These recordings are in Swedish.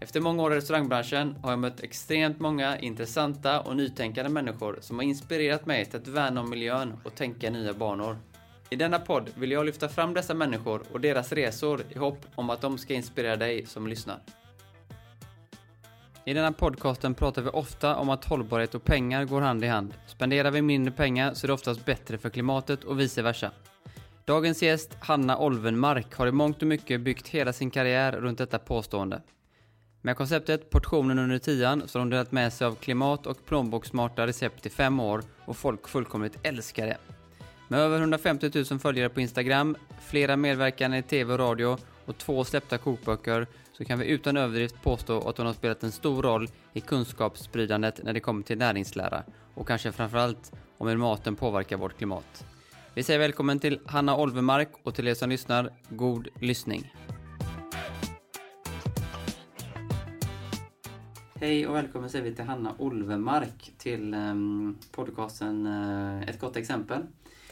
Efter många år i restaurangbranschen har jag mött extremt många intressanta och nytänkande människor som har inspirerat mig till att värna om miljön och tänka nya banor. I denna podd vill jag lyfta fram dessa människor och deras resor i hopp om att de ska inspirera dig som lyssnar. I denna podcasten pratar vi ofta om att hållbarhet och pengar går hand i hand. Spenderar vi mindre pengar så är det oftast bättre för klimatet och vice versa. Dagens gäst, Hanna Olvenmark, har i mångt och mycket byggt hela sin karriär runt detta påstående. Med konceptet Portionen under tian så har hon delat med sig av klimat och plånbokssmarta recept i fem år och folk fullkomligt älskar det. Med över 150 000 följare på Instagram, flera medverkande i TV och radio och två släppta kokböcker så kan vi utan överdrift påstå att hon har spelat en stor roll i kunskapsspridandet när det kommer till näringslära och kanske framförallt om hur maten påverkar vårt klimat. Vi säger välkommen till Hanna Olvemark och till er som lyssnar, god lyssning. Hej och välkommen säger vi till Hanna Olvemark till um, podcasten uh, Ett gott exempel.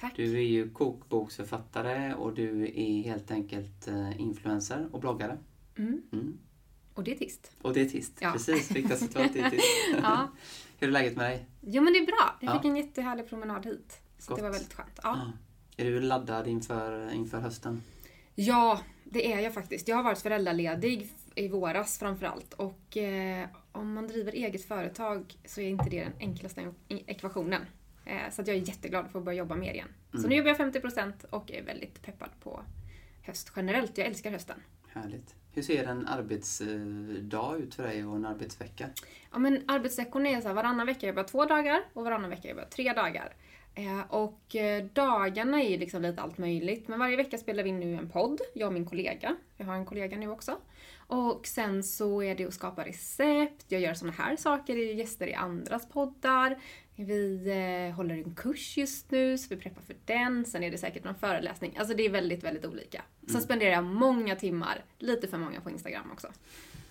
Tack. Du är ju kokboksförfattare och du är helt enkelt uh, influencer och bloggare. Mm. Mm. Och dietist. Och dietist, Ja. precis. Viktigast att vara dietist. Ja. Hur är läget med dig? Jo men det är bra. Jag Ja. fick en jättehärlig promenad hit. Så Gott. det var väldigt skönt. Ja. Är du laddad inför, inför hösten? ja, det är jag faktiskt. Jag har varit föräldraledig i våras framförallt. Och eh, om man driver eget företag så är inte det den enklaste ekvationen. Eh, så att jag är jätteglad för att börja jobba mer igen. Så Mm. nu jobbar jag 50% och är väldigt peppad på höst generellt. Jag älskar hösten. Härligt. Hur ser en arbetsdag ut för dig och en arbetsvecka? Ja, men arbetsveckorna är så här, varannan vecka jobbar jag två dagar och varannan vecka jobbar jag tre dagar. Eh, och eh, dagarna är liksom lite allt möjligt. Men varje vecka spelar vi in nu en podd, jag och min kollega. Jag har en kollega nu också. Och sen så är det att skapa recept, jag gör såna här saker, är gäster i andras poddar. Vi eh, håller en kurs just nu, så vi preppar för den. Sen är det säkert någon föreläsning. Alltså det är väldigt, väldigt olika. Sen spenderar jag många timmar, lite för många på Instagram också.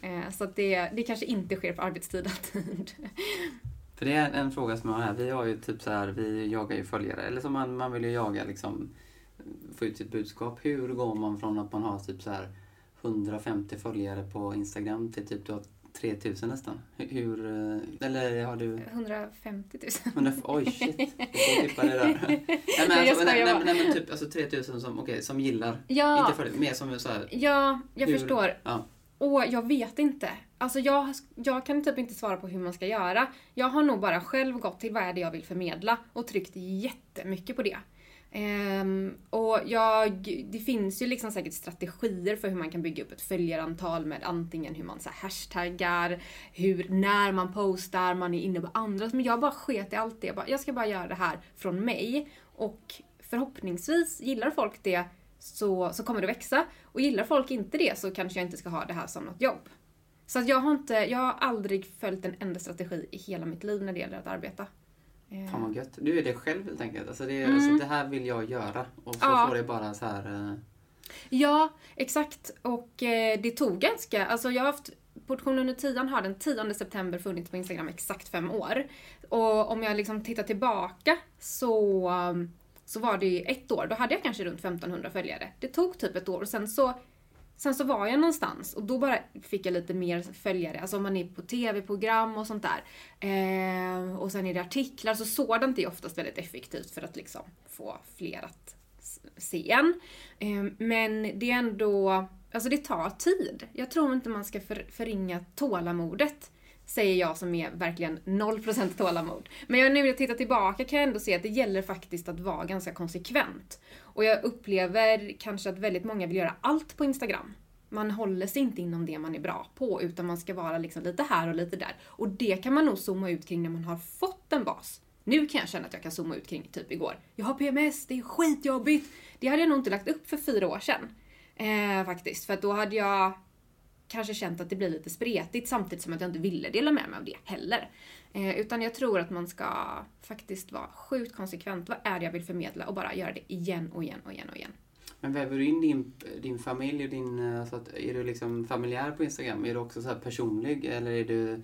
Eh, så att det, det kanske inte sker på arbetstid alltid. För det är en, en fråga som jag har här. Vi har ju typ så här, vi jagar ju följare. Eller som man, man vill ju jaga liksom, få ut sitt budskap. Hur går man från att man har typ så här 150 följare på Instagram till typ du har 3000 nästan? Hur, eh, eller har du 150 000. 100, oj shit, du får tippa det där. Nej men, Jag alltså, nej, skojar nej, men typ alltså 3000 som, okay, som gillar. Ja, Inte följare, mer som så här, ja, jag hur- förstår. Ja. Åh, jag vet inte. Alltså jag, jag kan typ inte svara på hur man ska göra. Jag har nog bara själv gått till vad är det jag vill förmedla och tryckt jättemycket på det. Um, och jag, det finns ju liksom säkert strategier för hur man kan bygga upp ett följarantal med antingen hur man så här hashtaggar, hur, när man postar, man är inne på andras. Men jag bara sket i allt det. Jag, bara, jag ska bara göra det här från mig. Och förhoppningsvis gillar folk det så, så kommer det växa. Och gillar folk inte det så kanske jag inte ska ha det här som något jobb. Så att jag har inte, jag har aldrig följt en enda strategi i hela mitt liv när det gäller att arbeta. Eh, Fan vad gött. Du är det själv helt enkelt. Alltså det, Mm. alltså det här vill jag göra. Och så Ja. får det bara så här... eh, Ja, exakt. Och eh, det tog ganska, alltså jag har haft Portion under tian har den 10 september funnits på Instagram exakt fem år. Och om jag liksom tittar tillbaka så, um, så var det ju ett år, då hade jag kanske runt 1500 följare. Det tog typ ett år och sen så Sen så var jag någonstans och då bara fick jag lite mer följare. Alltså om man är på tv-program och sånt där. Eh, och sen är det artiklar, så sådant är oftast väldigt effektivt för att liksom få fler att se en. Eh, men det är ändå, alltså det tar tid. Jag tror inte man ska för, förringa tålamodet. Säger jag som är verkligen 0% tålamod. Men jag, nu när jag tittar tillbaka kan jag ändå se att det gäller faktiskt att vara ganska konsekvent. Och jag upplever kanske att väldigt många vill göra allt på Instagram. Man håller sig inte inom det man är bra på, utan man ska vara liksom lite här och lite där. Och det kan man nog zooma ut kring när man har fått en bas. Nu kan jag känna att jag kan zooma ut kring typ igår. Jag har PMS, det är skitjobbigt. Det hade jag nog inte lagt upp för fyra år sedan. Eh, faktiskt, för att då hade jag kanske känt att det blir lite spretigt samtidigt som att jag inte ville dela med mig av det heller. Eh, utan jag tror att man ska faktiskt vara sjukt konsekvent. Vad är det jag vill förmedla? Och bara göra det igen och igen och igen och igen. Men väver du in din, din familj och din... Eh, så att, är du liksom familjär på Instagram? Är du också så här personlig? Eller är du...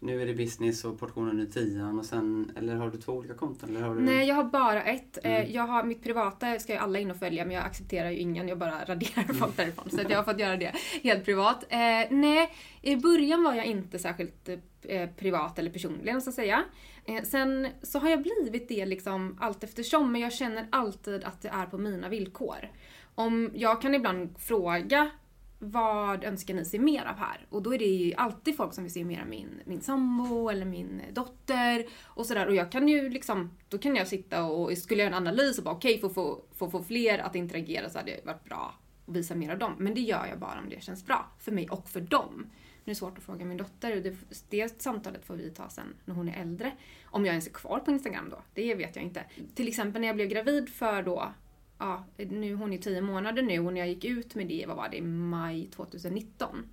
Nu är det business och portionen i tian och sen... Eller har du två olika konton? Eller har du... Nej, jag har bara ett. Mm. Jag har, mitt privata ska ju alla in och följa men jag accepterar ju ingen. Jag bara raderar mm. folk därifrån. Så jag har fått göra det helt privat. Eh, nej, i början var jag inte särskilt eh, privat eller personlig så att säga. Eh, sen så har jag blivit det liksom allt eftersom men jag känner alltid att det är på mina villkor. Om jag kan ibland fråga vad önskar ni se mer av här? Och då är det ju alltid folk som vill se mer av min, min sambo eller min dotter och sådär. Och jag kan ju liksom, då kan jag sitta och skulle göra en analys och bara okej, okay, för att få, fler att interagera så hade det varit bra att visa mer av dem. Men det gör jag bara om det känns bra. För mig och för dem. Nu är det svårt att fråga min dotter. Det, det samtalet får vi ta sen när hon är äldre. Om jag ens är kvar på Instagram då, det vet jag inte. Till exempel när jag blev gravid för då ja, nu, hon är tio månader nu och när jag gick ut med det, vad var det, i maj 2019.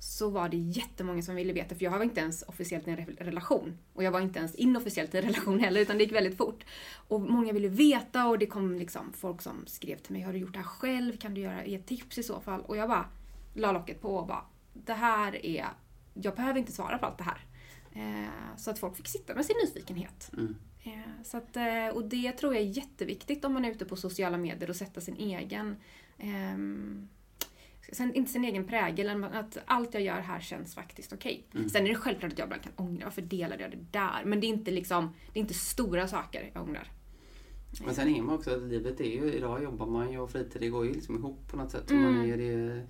Så var det jättemånga som ville veta, för jag var inte ens officiellt i en relation. Och jag var inte ens inofficiellt i en relation heller, utan det gick väldigt fort. Och många ville veta och det kom liksom folk som skrev till mig, har du gjort det här själv? Kan du göra, ge tips i så fall? Och jag bara la locket på och bara, det här är, jag behöver inte svara på allt det här. Eh, så att folk fick sitta med sin nyfikenhet. Mm. Eh, så att, eh, och det tror jag är jätteviktigt om man är ute på sociala medier och sätta sin egen um, inte sin egen prägel, men att allt jag gör här känns faktiskt okej. Okay. Mm. Sen är det självklart att jag ibland kan ångra, varför delade jag det där? Men det är inte liksom, det är inte stora saker jag ångrar. Men sen är man också, livet är ju, idag jobbar man ju och fritid, det går ju liksom ihop på något sätt. Mm. Man är, det,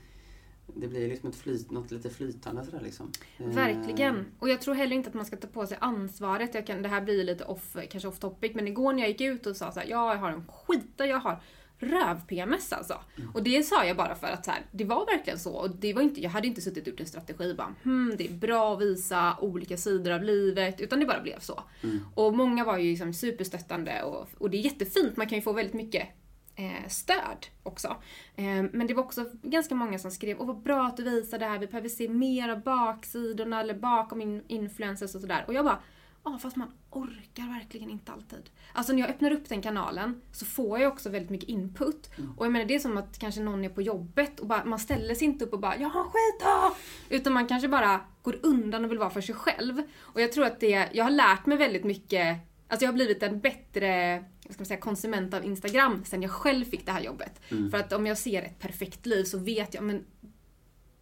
det blir liksom ett flyt, något lite flytande sådär liksom. Verkligen. Eh. Och jag tror heller inte att man ska ta på sig ansvaret. Jag kan, det här blir lite off, kanske off topic, men igår när jag gick ut och sa så här, jag har en skita, jag har röv-PMS alltså. Mm. Och det sa jag bara för att så här, det var verkligen så. Och det var inte, jag hade inte suttit och gjort en strategi bara, hmm, det är bra att visa olika sidor av livet. Utan det bara blev så. Mm. Och många var ju liksom superstöttande och, och det är jättefint, man kan ju få väldigt mycket eh, stöd också. Eh, men det var också ganska många som skrev, åh vad bra att du visar det här, vi behöver se mer av baksidorna eller bakom in influencers och sådär. Och jag bara, ja fast man orkar verkligen inte alltid. Alltså när jag öppnar upp den kanalen så får jag också väldigt mycket input. Mm. Och jag menar det är som att kanske någon är på jobbet och bara, man ställer sig inte upp och bara “jag har skit då! Utan man kanske bara går undan och vill vara för sig själv. Och jag tror att det, jag har lärt mig väldigt mycket, alltså jag har blivit en bättre ska man säga, konsument av Instagram sen jag själv fick det här jobbet. Mm. För att om jag ser ett perfekt liv så vet jag, men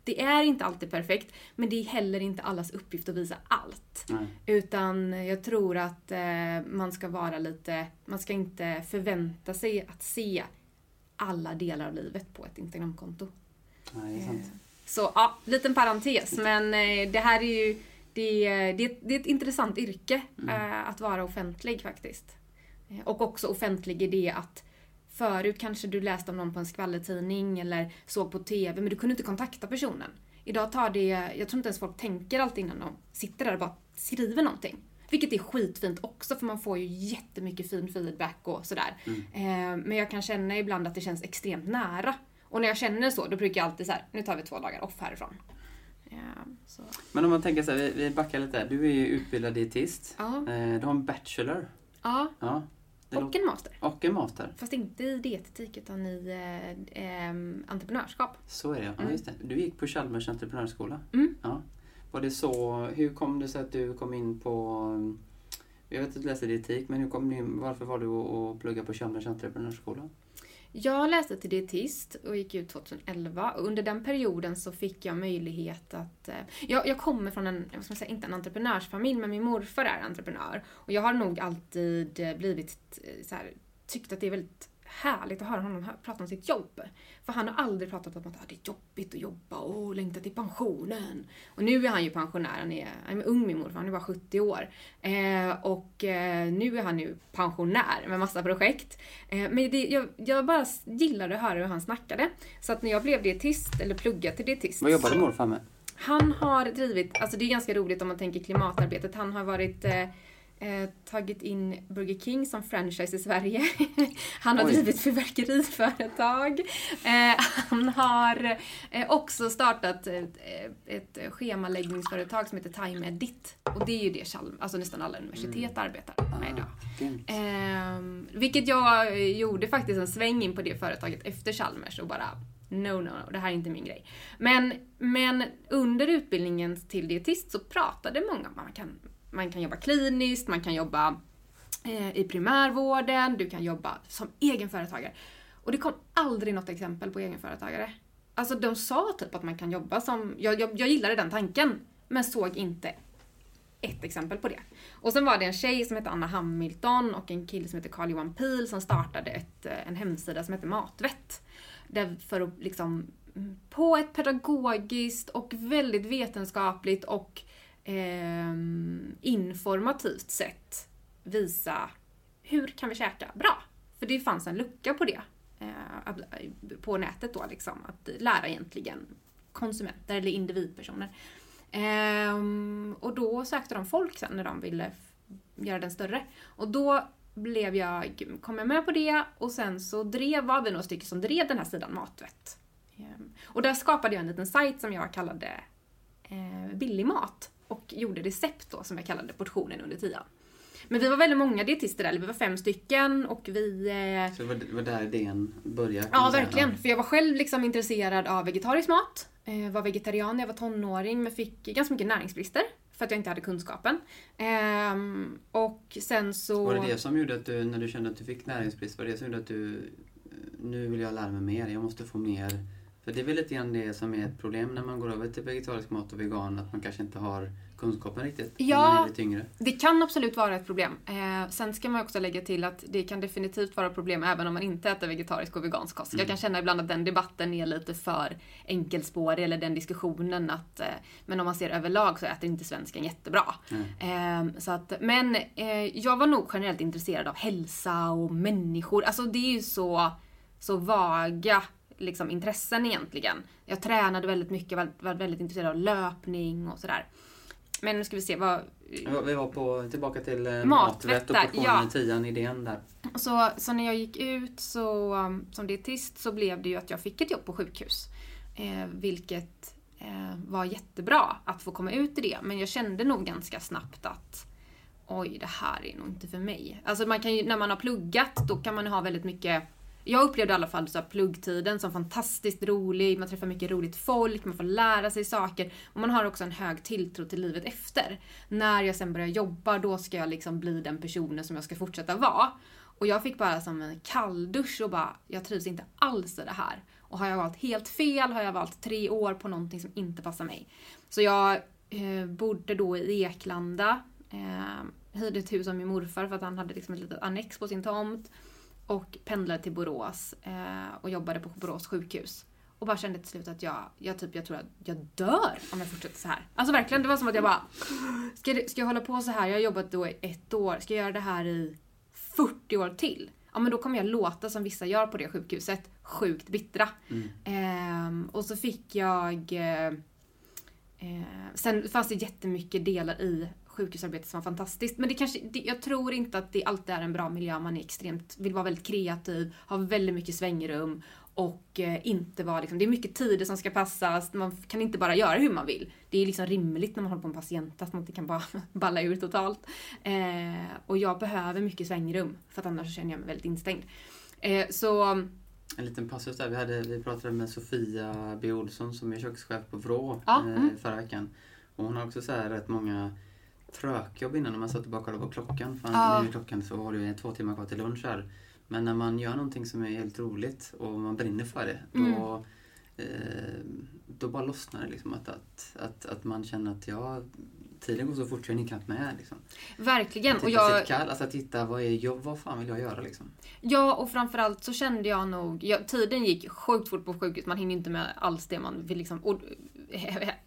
det är inte alltid perfekt, men det är heller inte allas uppgift att visa allt. Nej. Utan jag tror att eh, man ska vara lite, man ska inte förvänta sig att se alla delar av livet på ett Instagramkonto. Nej, det är sant. Eh, så ja, liten parentes, men eh, det här är ju det, det, det är ett intressant yrke mm. Eh, att vara offentlig faktiskt. Eh, och också offentlig i det att förut kanske du läste om någon på en skvallertidning eller såg på TV men du kunde inte kontakta personen. Idag tar det, jag tror inte ens folk tänker alltid innan de sitter där och bara skriver någonting. Vilket är skitfint också för man får ju jättemycket fin feedback och sådär. Mm. Eh, men jag kan känna ibland att det känns extremt nära. Och när jag känner så, då brukar jag alltid så här, nu tar vi två dagar off härifrån. Så. Men om man tänker så här, vi backar lite. Du är ju utbildad dietist. Ja. Eh, du har en bachelor. Ja. ja. Och en master. Och en master. Fast inte i dietetik utan i eh, eh, entreprenörskap. Så är det, ja. Mm. just det. Du gick på Chalmers entreprenörsskola. Mm. Ja. Var det så, hur kom det sig att du kom in på, jag vet att du läste dietetik, men hur kom du in, varför var du att plugga på Chalmers entreprenörsskola? Jag läste till dietist och gick ut 2011. Och under den perioden så fick jag möjlighet att... Eh, jag, jag kommer från en, vad ska man säga, inte en entreprenörsfamilj, men min morfar är entreprenör. Och jag har nog alltid eh, blivit eh, så här, tyckt att det är väldigt härligt att höra honom prata om sitt jobb. För han har aldrig pratat om att det är jobbigt att jobba och längta till pensionen. Och nu är han ju pensionär, han är, han är ung min morfar, han är bara 70 år. Eh, och eh, nu är han ju pensionär med massa projekt. Eh, men det, jag, jag bara gillade att höra hur han snackade. Så att när jag blev dietist, eller pluggade till dietist. Vad jobbade morfar med? Han har drivit, alltså det är ganska roligt om man tänker klimatarbetet, han har varit eh, tagit in Burger King som franchise i Sverige. han har Oj. drivit fyrverkeriföretag. Eh, han har eh, också startat ett, ett schemaläggningsföretag som heter Time Edit. Och det är ju det Chalm, alltså nästan alla universitet arbetar med idag. Grymt. Ehm, vilket jag gjorde faktiskt en sväng in på det företaget efter Chalmers och bara no, no, no, det här är inte min grej. Men, men under utbildningen till dietist så pratade många om att man kan, man kan jobba kliniskt, man kan jobba eh, i primärvården, du kan jobba som egenföretagare. Och det kom aldrig något exempel på egenföretagare. Alltså de sa typ att man kan jobba som, jag, jag, jag gillade den tanken, men såg inte ett exempel på det. Och sen var det en tjej som hette Anna Hamilton och en kille som hette Carl Johan Pil som startade ett, eh, en hemsida som hette Matvett. Där för att liksom mm, på ett pedagogiskt och väldigt vetenskapligt och eh, informativt sätt visa hur kan vi käka bra? För det fanns en lucka på det eh, eh på nätet då liksom, att lära egentligen konsumenter eller individpersoner. Eh, och då sökte de folk sen när de ville göra den större. Och då blev jag, kom jag med på det och sen så drev, var vi några stycken som drev den här sidan Matvett. Ehm, och där skapade jag en liten sajt som jag kallade eh, Billig mat och gjorde recept då som jag kallade portionen under tian. Men vi var väldigt många dietister där, vi var fem stycken och vi eh, Så det var, det var där idén började? Ja, säga. verkligen. För jag var själv liksom intresserad av vegetarisk mat. Eh, var vegetarian när jag var tonåring men fick ganska mycket näringsbrister. För att jag inte hade kunskapen. Ehm, och sen så... Var det det som gjorde att du, när du kände att du fick näringsbrist, var det det som gjorde att du, eh, nu vill jag lära mig mer, jag måste få mer? För det är väl lite grann det som är ett problem när man går över till vegetarisk mat och vegan, att man kanske inte har kunskapen riktigt Ja. när man är lite yngre. Det kan absolut vara ett problem. Eh, sen ska man också lägga till att det kan definitivt vara problem även om man inte äter vegetarisk och vegansk kost. Jag kan känna ibland att den debatten är lite för enkelspårig, eller den diskussionen att eh, men om man ser överlag så äter inte svensken jättebra. Mm. Eh, så att, men eh, jag var nog generellt intresserad av hälsa och människor. Alltså det är ju så, så vaga liksom, intressen egentligen. Jag tränade väldigt mycket, var, var väldigt intresserad av löpning och sådär. Men nu ska vi se, vad, Vi var- på, tillbaka till eh, Matvett matvett och portionen ja. i tian, idén där. Så, så när jag gick ut så, um, som dietist så blev det ju att jag fick ett jobb på sjukhus. Eh, vilket eh, var jättebra att få komma ut i det. Men jag kände nog ganska snabbt att oj, det här är nog inte för mig. Alltså man kan ju, när man har pluggat, då kan man ha väldigt mycket jag upplevde i alla fall så här pluggtiden som fantastiskt rolig, man träffar mycket roligt folk, man får lära sig saker och man har också en hög tilltro till livet efter. När jag sen börjar jobba, då ska jag liksom bli den personen som jag ska fortsätta vara. Och jag fick bara som en kalldusch och bara, jag trivs inte alls i det här. Och har jag valt helt fel, har jag valt tre år på någonting som inte passar mig. Så jag eh, bodde då i Eklanda, eh, hyrde ett hus av min morfar för att han hade liksom ett litet annex på sin tomt. Och pendlade till Borås eh, och jobbade på Borås sjukhus. Och bara kände till slut att jag, jag, typ, jag tror att jag dör om jag fortsätter så här. Alltså verkligen, det var som att jag bara... Ska, ska jag hålla på så här? Jag har jobbat då i ett år. Ska jag göra det här i 40 år till? Ja men då kommer jag låta som vissa gör på det sjukhuset. Sjukt bittra. Mm. Ehm, och så fick jag... Eh, eh, sen fanns det jättemycket delar i sjukhusarbetet som var fantastiskt. Men det kanske, det, jag tror inte att det alltid är en bra miljö. Man är extremt, vill vara väldigt kreativ, har väldigt mycket svängrum och eh, inte vara liksom, det är mycket tider som ska passas. Man kan inte bara göra hur man vill. Det är liksom rimligt när man håller på med en patient att man inte kan bara balla ur totalt. Eh, och jag behöver mycket svängrum för att annars känner jag mig väldigt instängd. Eh, så En liten passus där. Vi, hade, vi pratade med Sofia B. Olsson som är kökschef på Vrå Ja, eh, mm. förra veckan. Och hon har också så här rätt många trökjobb innan när man satt och bara kollade på klockan. För Ja. nu är klockan så har du två timmar kvar till lunch här. Men när man gör någonting som är helt roligt och man brinner för det, då, Mm. eh, då bara lossnar det. Liksom, att, att, att, att man känner att ja, tiden går så fort så jag hinner knappt med. Liksom. verkligen. Att Och jag, kall, alltså att hitta vad, är vad fan vill jag göra liksom. Ja, och framförallt så kände jag nog... Ja, tiden gick sjukt fort på sjukhus. Man hinner inte med alls det man vill liksom... Och,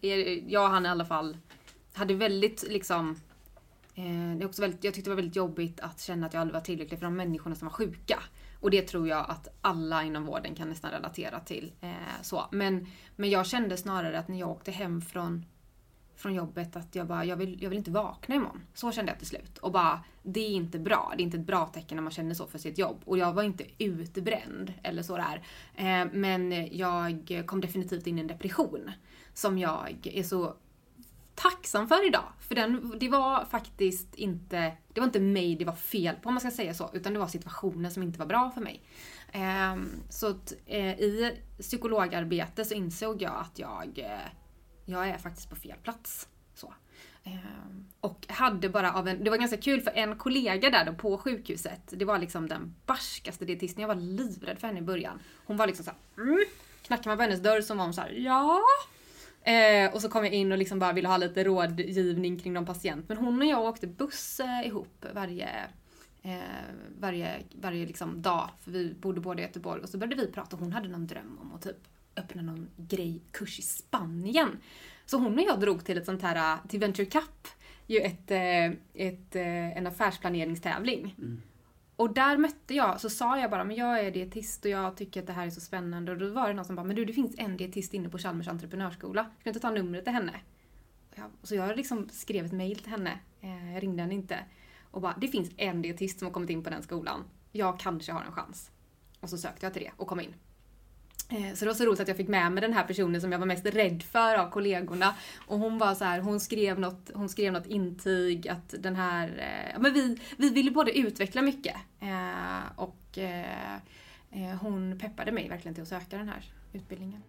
jag och han i alla fall hade väldigt liksom... Eh, det är också väldigt, jag tyckte det var väldigt jobbigt att känna att jag aldrig var tillräcklig för de människorna som var sjuka. Och det tror jag att alla inom vården kan nästan relatera till. Eh, så. Men, men jag kände snarare att när jag åkte hem från från jobbet att jag bara, jag vill, jag vill inte vakna imorgon. Så kände jag till slut. Och bara, det är inte bra. Det är inte ett bra tecken när man känner så för sitt jobb. Och jag var inte utbränd eller sådär. Eh, men jag kom definitivt in i en depression. Som jag är så tacksam för idag. För den, det var faktiskt inte, det var inte mig det var fel på om man ska säga så, utan det var situationen som inte var bra för mig. Ehm, så att, eh, i psykologarbete så insåg jag att jag, eh, jag är faktiskt på fel plats. Så. Ehm, och hade bara av en, det var ganska kul för en kollega där då på sjukhuset, det var liksom den barskaste dietisten, jag var livrädd för henne i början. Hon var liksom såhär, mm, knackade man på hennes dörr så var hon såhär, ja Eh, och så kom jag in och liksom bara ville ha lite rådgivning kring någon patient. Men hon och jag åkte buss eh, ihop varje, eh, varje, varje liksom dag. För vi bodde båda i Göteborg. Och så började vi prata och hon hade någon dröm om att typ öppna någon grej, kurs i Spanien. Så hon och jag drog till ett sånt här, eh, till Venture Cup, ju ett, eh, ett, eh, en affärsplaneringstävling. Mm. Och där mötte jag, så sa jag bara, men jag är dietist och jag tycker att det här är så spännande. Och då var det någon som bara, men du det finns en dietist inne på Chalmers entreprenörsskola. Ska du inte ta numret till henne? så jag liksom skrev ett mail till henne, eh, jag ringde henne inte. Och bara, det finns en dietist som har kommit in på den skolan. Jag kanske har en chans. Och så sökte jag till det och kom in. Eh, så det var så roligt att jag fick med mig den här personen som jag var mest rädd för av kollegorna. Och hon var så här, hon skrev något, hon skrev något intyg att den här, eh, men vi, vi ville både utveckla mycket eh, och eh, eh, hon peppade mig verkligen till att söka den här utbildningen.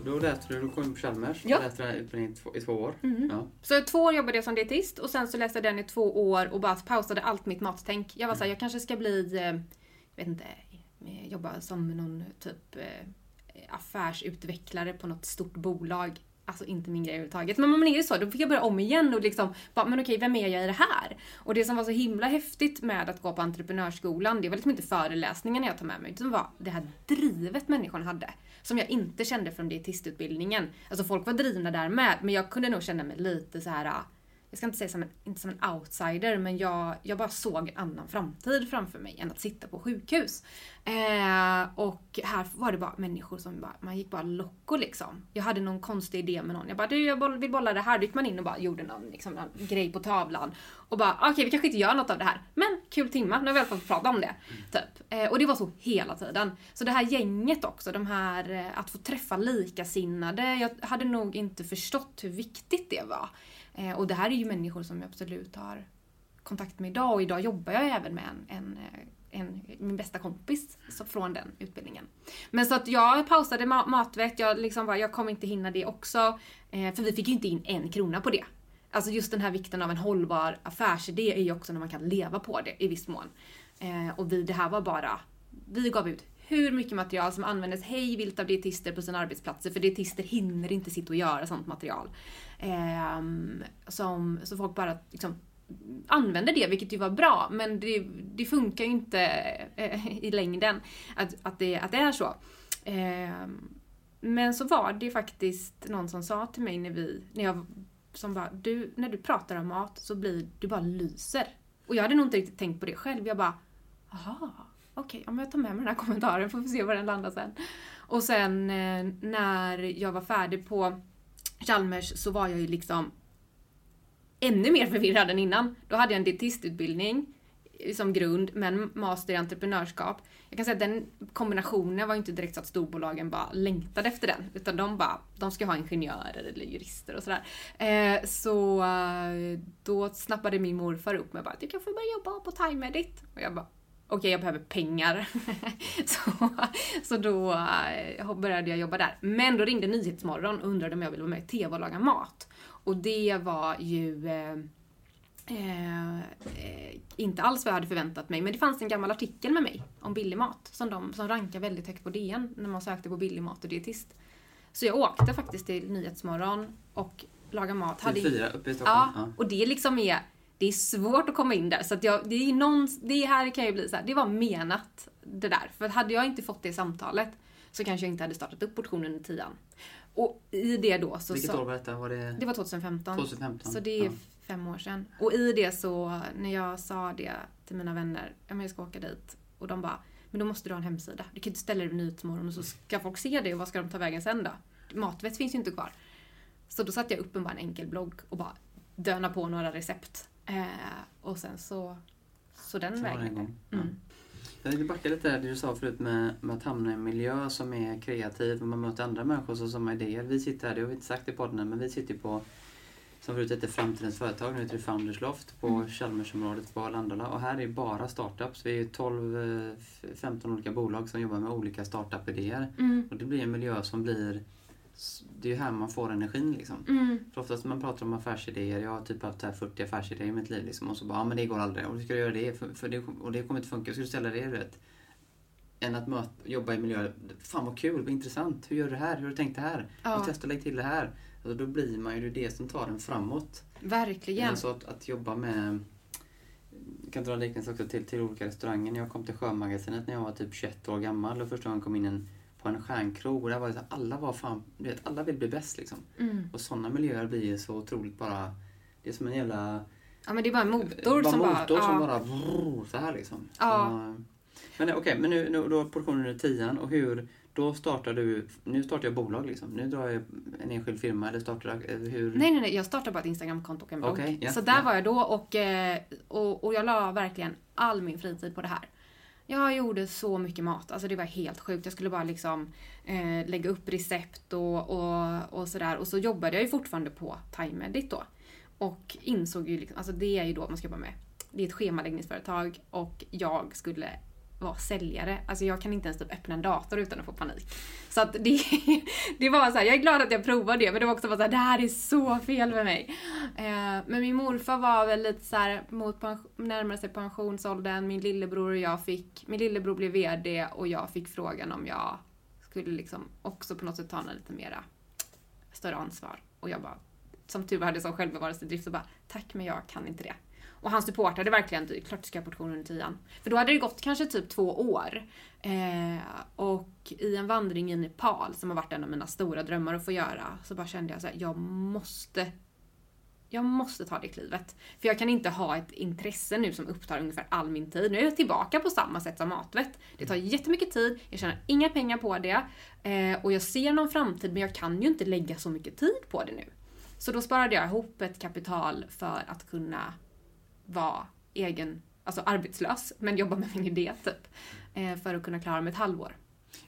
Då läste du, du kom på Chalmers ja. och läste den utbildningen i två, år. Mm. Ja. Så två år jobbade jag som dietist och sen så läste jag den i två år och bara pausade allt mitt mattänk. Jag var såhär, jag kanske ska bli, eh, jag vet inte, jobba som någon typ eh, affärsutvecklare på något stort bolag. Alltså inte min grej överhuvudtaget. Men man är ju så, då fick jag börja om igen och liksom, bara, men okej, vem är jag i det här? Och det som var så himla häftigt med att gå på entreprenörsskolan, det var liksom inte föreläsningarna jag tog med mig, utan det var det här drivet människan hade. Som jag inte kände från dietistutbildningen. Alltså folk var drivna där med, men jag kunde nog känna mig lite så här jag ska inte säga som en, inte som en outsider, men jag, jag bara såg en annan framtid framför mig än att sitta på sjukhus. Eh, och här var det bara människor som bara, man gick bara locko liksom. Jag hade någon konstig idé med någon. Jag bara, du jag vill bolla det här. Då gick man in och bara gjorde någon, liksom, någon grej på tavlan. Och bara, ah, okej okay, vi kanske inte gör något av det här. Men kul timma, nu har vi i alla fall fått prata om det. Typ. Eh, och det var så hela tiden. Så det här gänget också, de här, eh, att få träffa likasinnade. Jag hade nog inte förstått hur viktigt det var. Eh, och det här är ju människor som jag absolut har kontakt med idag och idag jobbar jag även med en, en, eh, en min bästa kompis från den utbildningen. Men så att jag pausade matvett, jag, liksom bara, jag kommer inte hinna det också. Eh, för vi fick ju inte in en krona på det. Alltså just den här vikten av en hållbar affärsidé är ju också när man kan leva på det i viss mån. Eh, och vi, det här var bara, vi gav ut hur mycket material som användes hej vilt av dietister på sina arbetsplatser för dietister hinner inte sitta och göra sånt material. Eh, som, så folk bara liksom, använder det, vilket ju var bra, men det, det funkar ju inte eh, i längden att, att, det, att det är så. Eh, men så var det faktiskt någon som sa till mig när vi, när jag, som bara, du, när du pratar om mat så blir du bara lyser. Och jag hade nog inte riktigt tänkt på det själv. Jag bara, aha, okej, okay, jag tar med mig den här kommentaren, får vi se var den landar sen. Och sen eh, när jag var färdig på Chalmers så var jag ju liksom ännu mer förvirrad än innan. Då hade jag en dietistutbildning eh, som grund, men master i entreprenörskap. Jag kan säga att den kombinationen var ju inte direkt så att storbolagen bara längtade efter den, utan de bara, de ska ha ingenjörer eller jurister och sådär. Eh, så eh, då snappade min morfar upp mig och bara, du kan få börja jobba på Time Edit. Och jag bara, okej okay, jag behöver pengar. så, så då uh, började jag jobba där. Men då ringde Nyhetsmorgon och undrade om jag ville vara med i TV och laga mat. Och det var ju uh, uh, inte alls vad jag hade förväntat mig. Men det fanns en gammal artikel med mig om billig mat som, de, som rankar väldigt högt på DN när man sökte på billig mat och dietist. Så jag åkte faktiskt till Nyhetsmorgon och lagade mat. Till fyra uppe i Stockholm? Ja, och det liksom är det är svårt att komma in där. Så att jag, det, är någon, det här kan ju bli så här, det var menat det där. För hade jag inte fått det samtalet så kanske jag inte hade startat upp portionen i tian. Och i det då så... Vilket år var detta? Var det... det var 2015. 2015. Så det är ja. fem år sedan. Och i det så, när jag sa det till mina vänner, ja men jag ska åka dit. Och de bara, men då måste du ha en hemsida. Du kan inte ställa dig vid Nyhetsmorgon och så ska folk se det och vad ska de ta vägen sen då? Matvett finns ju inte kvar. Så då satte jag upp en, bara en enkel blogg och bara döna på några recept. Eh, och sen så, så den Så vägen. igång. Ja. Mm. Jag vill backa lite där det du sa förut med, med att hamna i en miljö som är kreativ och man möter andra människor som, som har idéer. Vi sitter här, det har vi inte sagt i podden men vi sitter på som förut hette Framtidens företag, nu heter det Founders Loft på Mm. Chalmersområdet på Arlanda. Och här är bara startups. Vi är 12-15 olika bolag som jobbar med olika startup-idéer. Mm. Och det blir en miljö som blir... Det är ju här man får energin liksom. Mm. För oftast när man pratar om affärsidéer, jag har typ haft så här 40 affärsidéer i mitt liv liksom, och så bara, ja men det går aldrig. Och hur ska du göra det? För, för det och det kommer inte funka. Ska du ställa det? Du vet? Än att möta, jobba i miljö, fan vad kul, vad intressant. Hur gör du det här? Hur har du tänkt det här? Ja. Och testa att lägga till det här. Alltså, då blir man ju det som tar en framåt. Verkligen. Alltså att, att jobba med jag kan dra liknelse också till, till olika restauranger. Jag kom till Sjömagasinet när jag var typ 21 år gammal och första gången kom in en, på en stjärnkrog och där var det så här, alla var fan, du vet, alla vill bli bäst liksom. Mm. Och sådana miljöer blir ju så otroligt bara... Det är som en jävla... Ja men det är bara en motor bara som bara... motor som ja. bara... vrr, Så här liksom. Ja. Så, men eh, okej, men nu, nu då portionen är tian och hur... Då startar du... Nu startar jag bolag liksom. Nu drar jag en enskild firma eller startar... eh, Hur... Nej, nej, nej. Jag startade bara ett Instagramkonto och en blogg. Okej, ja, så där ja. var jag då och, eh, och, och jag la verkligen all min fritid på det här. Jag gjorde så mycket mat, alltså det var helt sjukt. Jag skulle bara liksom eh, lägga upp recept och, och, och sådär. Och så jobbade jag ju fortfarande på Time Edit då. Och insåg ju liksom, alltså det är ju då man ska jobba med. Det är ett schemaläggningsföretag och jag skulle vara säljare. Alltså jag kan inte ens typ öppna en dator utan att få panik. Så att det, det var så här, jag är glad att jag provade det men det var också bara så här, det här är så fel med mig. Eh, men min morfar var väl lite så här mot pension, närmare sig pensionsåldern, min lillebror och jag fick, min lillebror blev VD och jag fick frågan om jag skulle liksom också på något sätt ta en lite mera större ansvar. Och jag bara, som tur var hade jag sån självbevarelsedrift och bara, tack men jag kan inte det. Och han supportade verkligen, typ, klart du ska ha portionen under tian. För då hade det gått kanske typ två år. Eh, och i en vandring i Nepal, som har varit en av mina stora drömmar att få göra, så bara kände jag så här, jag måste jag måste ta det klivet. För jag kan inte ha ett intresse nu som upptar ungefär all min tid. Nu är jag tillbaka på samma sätt som matvett. Det tar jättemycket tid, jag tjänar inga pengar på det. Eh, och jag ser någon framtid men jag kan ju inte lägga så mycket tid på det nu. Så då sparade jag ihop ett kapital för att kunna vara egen, alltså arbetslös, men jobba med min idé typ. Eh, för att kunna klara mig ett halvår.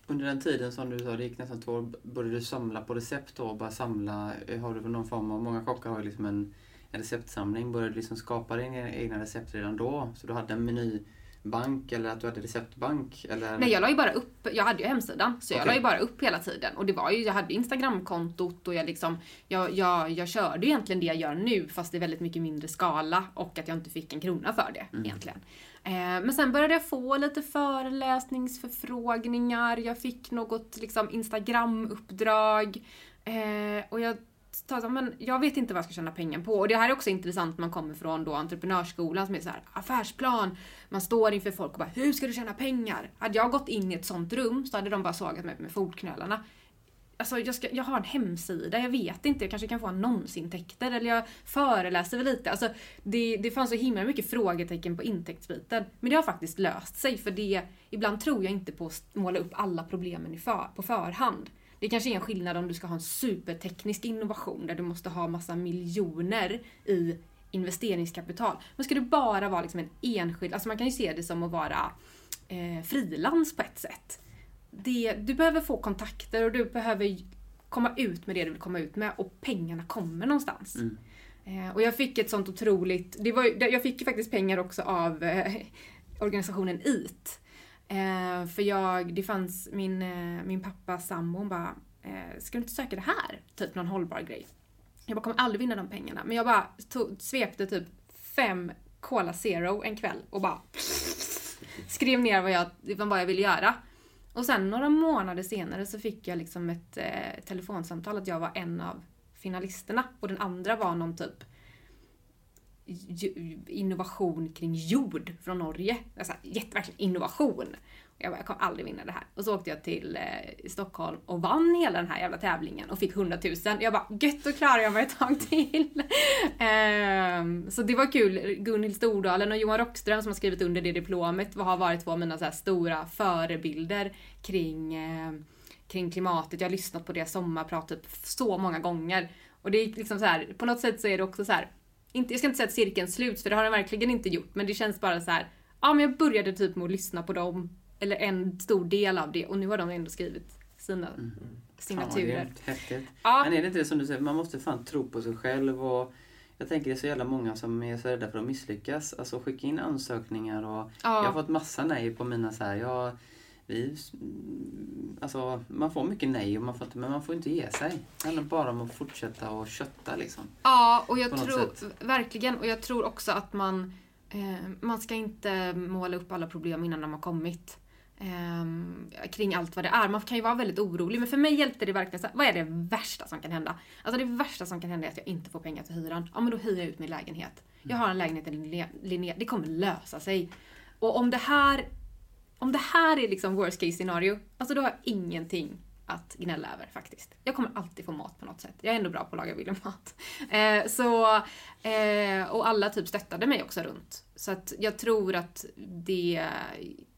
Under den tiden som du sa, det gick nästan två år, började du samla på recept då? Bara samla, eh, har du någon form av, många kockar har ju liksom en, en receptsamling. Började du liksom skapa dina egna recept redan då? Så du hade en meny menybank eller att du hade receptbank? Eller? Nej, jag la ju bara upp, jag hade ju hemsidan, så jag la ju bara upp hela tiden. Och det var ju, jag hade Instagramkontot och jag liksom, jag, jag, jag körde egentligen det jag gör nu fast i väldigt mycket mindre skala och att jag inte fick en krona för det Mm. egentligen. Eh, men sen började jag få lite föreläsningsförfrågningar, jag fick något liksom Instagram-uppdrag eh, och jag ta så, men jag vet inte vad jag ska tjäna pengar på. Och det här är också intressant när man kommer från då entreprenörsskolan som är så här affärsplan. Man står inför folk och bara hur ska du tjäna pengar? Hade jag gått in i ett sånt rum så hade de bara sågat mig med fotknölarna. Alltså jag, ska, jag har en hemsida, jag vet inte, jag kanske kan få annonsintäkter eller jag föreläser väl lite. Alltså det, det fanns så himla mycket frågetecken på intäktsbiten. Men det har faktiskt löst sig för det, ibland tror jag inte på att måla upp alla problemen i för, på förhand. Det kanske är en skillnad om du ska ha en superteknisk innovation där du måste ha massa miljoner i investeringskapital. Men ska det bara vara liksom en enskild, alltså man kan ju se det som att vara eh, frilans på ett sätt. Det, du behöver få kontakter och du behöver komma ut med det du vill komma ut med och pengarna kommer någonstans. Mm. Eh, och jag fick ett sånt otroligt, det var, jag fick ju faktiskt pengar också av eh, organisationen IT. Eh, för jag, det fanns min, eh, min pappa sambo, hon bara, eh, ska du inte söka det här? Typ någon hållbar grej. Jag bara, kommer aldrig vinna de pengarna. Men jag bara tog, svepte typ fem Cola Zero en kväll och bara skrev ner vad jag, liksom vad jag ville göra. Och sen några månader senare så fick jag liksom ett eh, telefonsamtal att jag var en av finalisterna och den andra var någon typ innovation kring jord från Norge. Alltså, verkligen innovation. Jag bara, jag kommer aldrig vinna det här. Och så åkte jag till eh, Stockholm och vann hela den här jävla tävlingen och fick 100 000. Jag bara, gött då klarar jag mig ett tag till. Ehm, så det var kul. Gunhild Stordalen och Johan Rockström som har skrivit under det diplomet har varit två av mina så här stora förebilder kring, eh, kring klimatet. Jag har lyssnat på det sommarprat typ så många gånger. Och det är liksom så här, på något sätt så är det också så här, inte, jag ska inte säga att cirkeln sluts för det har den verkligen inte gjort, men det känns bara så här, ja men jag började typ med att lyssna på dem, eller en stor del av det, och nu har de ändå skrivit sina Mm. signaturer. Fan. Ja, Men är det inte det som du säger, man måste fan tro på sig själv och jag tänker det är så jävla många som är så rädda för att misslyckas. Alltså skicka in ansökningar och jag har ja, fått massa nej på mina så här, jag, vi, mm, alltså man får mycket nej och man får inte, men man får inte ge sig. Det handlar bara om att fortsätta och kötta liksom. ja, och jag tror, verkligen, och jag tror också att man, eh, man ska inte måla upp alla problem innan de har kommit. ehm, kring allt vad det är. Man kan ju vara väldigt orolig, men för mig hjälpte det verkligen så här, vad är det värsta som kan hända? Alltså det värsta som kan hända är att jag inte får pengar till hyran. Ja men då hyr jag ut min lägenhet. Jag har en lägenhet i Linné. det kommer lösa sig. Och om det här, om det här är liksom worst case scenario, alltså då har jag ingenting att gnälla över faktiskt. Jag kommer alltid få mat på något sätt. Jag är ändå bra på att laga billig mat. Eh, så, eh, och alla typ stöttade mig också runt. Så att jag tror att det,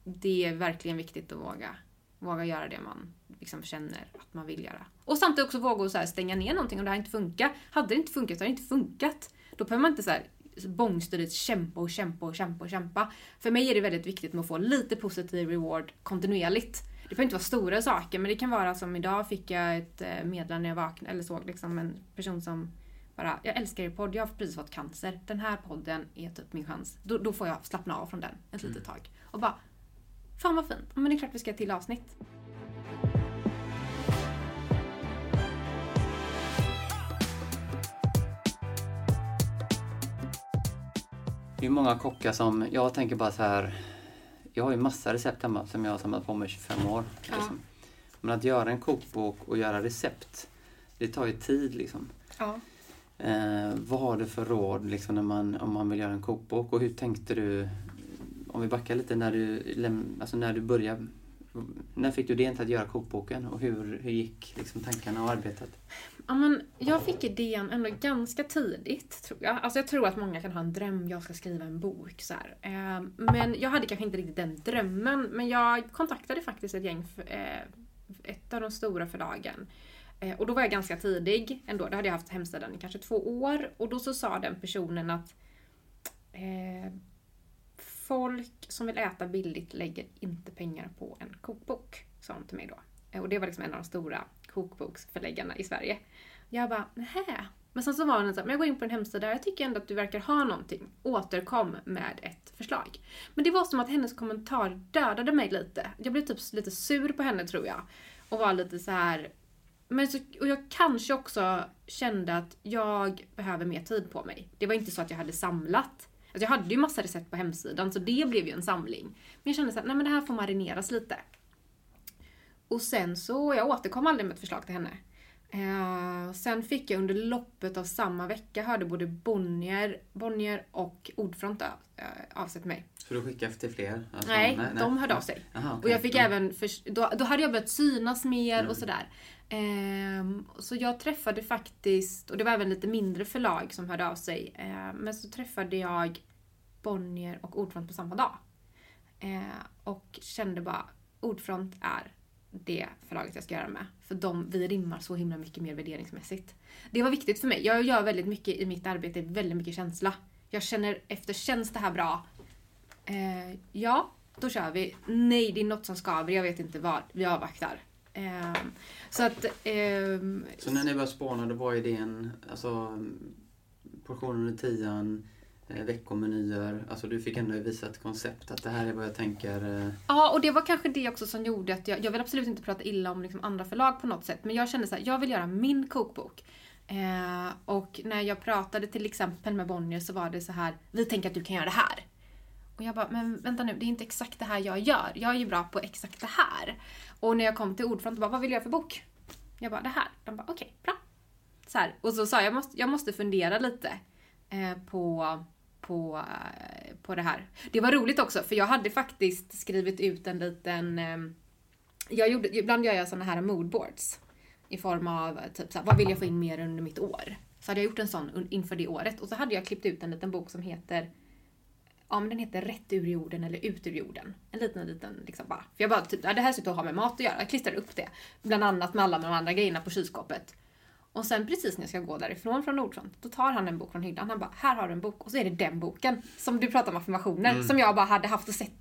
det är verkligen viktigt att våga, våga göra det man liksom känner att man vill göra. Och samtidigt också våga så här stänga ner någonting om det här inte funkar. Hade det inte funkat så hade det inte funkat. Då behöver man inte så här bångstydigt kämpa och kämpa och kämpa och kämpa. För mig är det väldigt viktigt med att få lite positiv reward kontinuerligt. Det behöver inte vara stora saker men det kan vara som idag fick jag ett eh, meddelande när jag vaknade eller såg liksom en person som bara, jag älskar er podd, jag har precis fått cancer. Den här podden är typ min chans. Då, då får jag slappna av från den ett litet tag. Och bara, fan vad fint. Men det är klart vi ska ha ett till avsnitt. Är många kockar som, jag tänker bara så här. Jag har ju massa recept hemma som jag har samlat på mig i 25 år. Ja. Liksom. Men att göra en kokbok och göra recept, det tar ju tid liksom. Ja. Eh, vad har du för råd liksom, när man, om man vill göra en kokbok och hur tänkte du, om vi backar lite, när du, alltså när du började, när fick du idén till att göra kokboken och hur, hur gick liksom, tankarna och arbetet? Ja, men jag fick idén ändå ganska tidigt, tror jag. Alltså jag tror att många kan ha en dröm, jag ska skriva en bok. Så här. Eh, men jag hade kanske inte riktigt den drömmen. Men jag kontaktade faktiskt ett gäng, eh, ett av de stora förlagen. Eh, och då var jag ganska tidig ändå. Då hade jag haft hemsidan i kanske två år. Och då så sa den personen att folk som vill äta billigt lägger inte pengar på en kokbok. Sa hon till mig då. Eh, och det var liksom en av de stora kokboksförläggarna i Sverige. Jag bara, nähä. Men sen så var hon så men jag går in på en hemsida, jag tycker ändå att du verkar ha någonting. Återkom med ett förslag. Men det var som att hennes kommentar dödade mig lite. Jag blev typ lite sur på henne tror jag. Och var lite så här. Men så, och jag kanske också kände att jag behöver mer tid på mig. Det var inte så att jag hade samlat. Alltså jag hade ju massa recept på hemsidan så det blev ju en samling. Men jag kände så här, nej men det här får marineras lite. Och sen så, jag återkom aldrig med ett förslag till henne. Eh, sen fick jag under loppet av samma vecka hörde både Bonnier, Bonnier och Ordfront av, eh, av sig till mig. Så du skickade efter fler? Alltså, nej, de hörde av sig. Aha, Och okej. jag fick Mm. även, för, då, då hade jag börjat synas mer Mm. och sådär. Ehm, så jag träffade faktiskt, och det var även lite mindre förlag som hörde av sig. Eh, men så träffade jag Bonnier och Ordfront på samma dag. Eh, och kände bara, Ordfront är det förlaget jag ska göra med. För de, vi rimmar så himla mycket mer värderingsmässigt. Det var viktigt för mig. Jag gör väldigt mycket i mitt arbete, väldigt mycket känsla. Jag känner efter, känns det här bra? Eh, ja, då kör vi. Nej, det är något som skaver, jag vet inte vad. Vi avvaktar. Eh, så att... ehm, Så när ni började spåna, då var idén, alltså portionen under tian, eh, veckomenyer, alltså du fick ändå visa ett koncept att det här är vad jag tänker. Eh, Ja, och det var kanske det också som gjorde att jag, jag vill absolut inte prata illa om liksom andra förlag på något sätt, men jag kände så här, jag vill göra min kokbok. Eh, och när jag pratade till exempel med Bonnier så var det så här, vi tänker att du kan göra det här. Och jag bara, men vänta nu, det är inte exakt det här jag gör. Jag är ju bra på exakt det här. Och när jag kom till Ordfront, bara, vad vill jag för bok? Jag bara, det här. De bara, okej, bra. Så här. Och så sa jag, jag måste, jag måste fundera lite eh, på på, eh, på det här. Det var roligt också för jag hade faktiskt skrivit ut en liten, eh, jag gjorde, ibland gör jag såna här moodboards i form av eh, typ så här, vad vill jag få in mer under mitt år? Så hade jag gjort en sån inför det året och så hade jag klippt ut en liten bok som heter Ja men den heter Rätt ur jorden eller Ut ur jorden. En liten, liten liksom bara. För jag bara typ, ja, det här ser ut att ha med mat att göra. Jag klistrar upp det. Bland annat med alla de andra grejerna på kylskåpet. Och sen precis när jag ska gå därifrån från Nordstrand, då tar han en bok från hyllan. Han bara, här har du en bok. Och så är det den boken. Som du pratar om affirmationer. Mm. Som jag bara hade haft och sett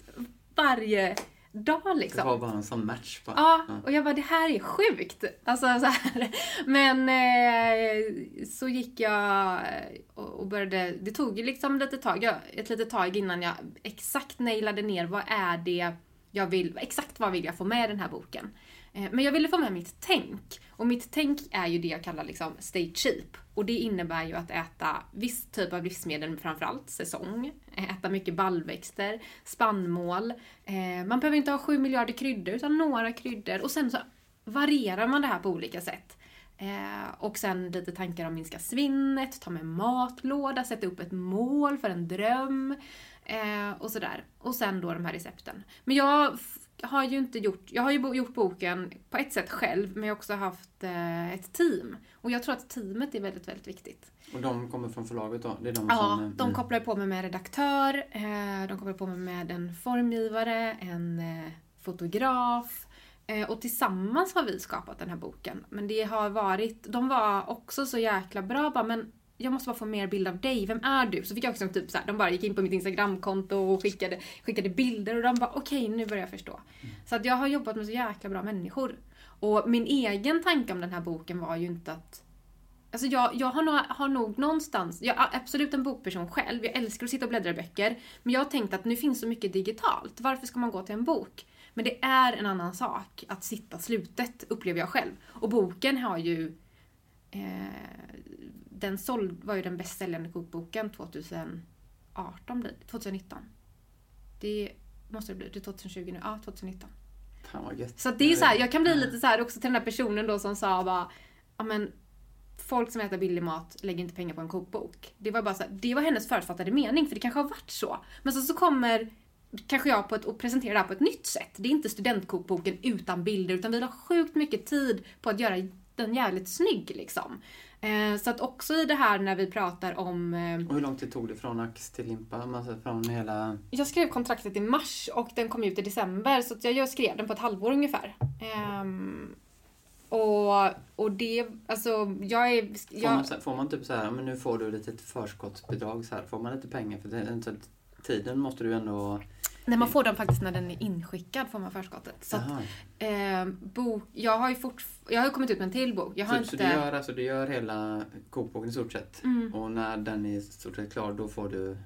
varje dag liksom. Det var bara en sån match. Bara. Ja, och jag bara, det här är sjukt. Alltså så här. Men eh, så gick jag och började, det tog ju liksom lite tag, ett litet tag innan jag exakt nailade ner vad är det jag vill, exakt vad vill jag få med i den här boken. Eh, men jag ville få med mitt tänk. Och mitt tänk är ju det jag kallar liksom stay cheap. Och det innebär ju att äta viss typ av livsmedel, framförallt säsong. Eh, äta mycket baljväxter, spannmål. Eh, man behöver inte ha sju miljarder kryddor, utan några kryddor. Och sen så varierar man det här på olika sätt. Och sen lite tankar om minska svinnet, ta med matlåda, sätta upp ett mål för en dröm. och sådär. Och sen då de här recepten. Men jag har ju inte gjort, jag har ju gjort boken på ett sätt själv, men jag har också haft eh, ett team. Och jag tror att teamet är väldigt, väldigt viktigt. Och de kommer från förlaget då? Det är de ja, som, de mm. kopplar på mig med redaktör, eh, de kopplar på mig med en formgivare, en eh, fotograf. Och tillsammans har vi skapat den här boken. Men det har varit, de var också så jäkla bra bara, men jag måste bara få mer bild av dig, vem är du? Så fick jag också typ så här, de bara gick in på mitt instagramkonto och skickade, skickade bilder och de bara okej okay, nu börjar jag förstå. Mm. Så att jag har jobbat med så jäkla bra människor. Och min egen tanke om den här boken var ju inte att Alltså jag, jag har, nog, har nog någonstans, jag är absolut en bokperson själv, jag älskar att sitta och bläddra i böcker. Men jag har tänkt att nu finns så mycket digitalt, varför ska man gå till en bok? Men det är en annan sak att sitta slutet, upplever jag själv. Och boken har ju eh, den såld, var ju den bäst säljande kokboken 2018 blir 2019. Det måste det bli, det är 2020 nu, ja 2019. Fan vad gött. Så det är så här, jag kan bli lite så här också till den här personen då som sa bara, ja men folk som äter billig mat lägger inte pengar på en kokbok. Det var bara så här, det var hennes förutfattade mening för det kanske har varit så. Men så, så kommer kanske jag på ett, och presenterar det här på ett nytt sätt. Det är inte studentkokboken utan bilder utan vi har sjukt mycket tid på att göra den jävligt snygg liksom. Eh, så att också i det här när vi pratar om... Eh, och hur lång tid tog det från ax till limpa? Alltså från hela... Jag skrev kontraktet i mars och den kom ut i december så att jag skrev den på ett halvår ungefär. Um, och, och det, alltså jag är... Jag... Får, man, får man typ så här, men nu får du lite förskottsbidrag så här, får man lite pengar för det, tiden måste du ändå Nej, man får den faktiskt när den är inskickad får man förskottet. Så att, eh, bok, jag har ju fort, jag har kommit ut med en till bok. Jag har så, inte... så du gör, alltså, du gör hela kokboken i stort sett? Mm. Och när den är i stort sett klar, då får du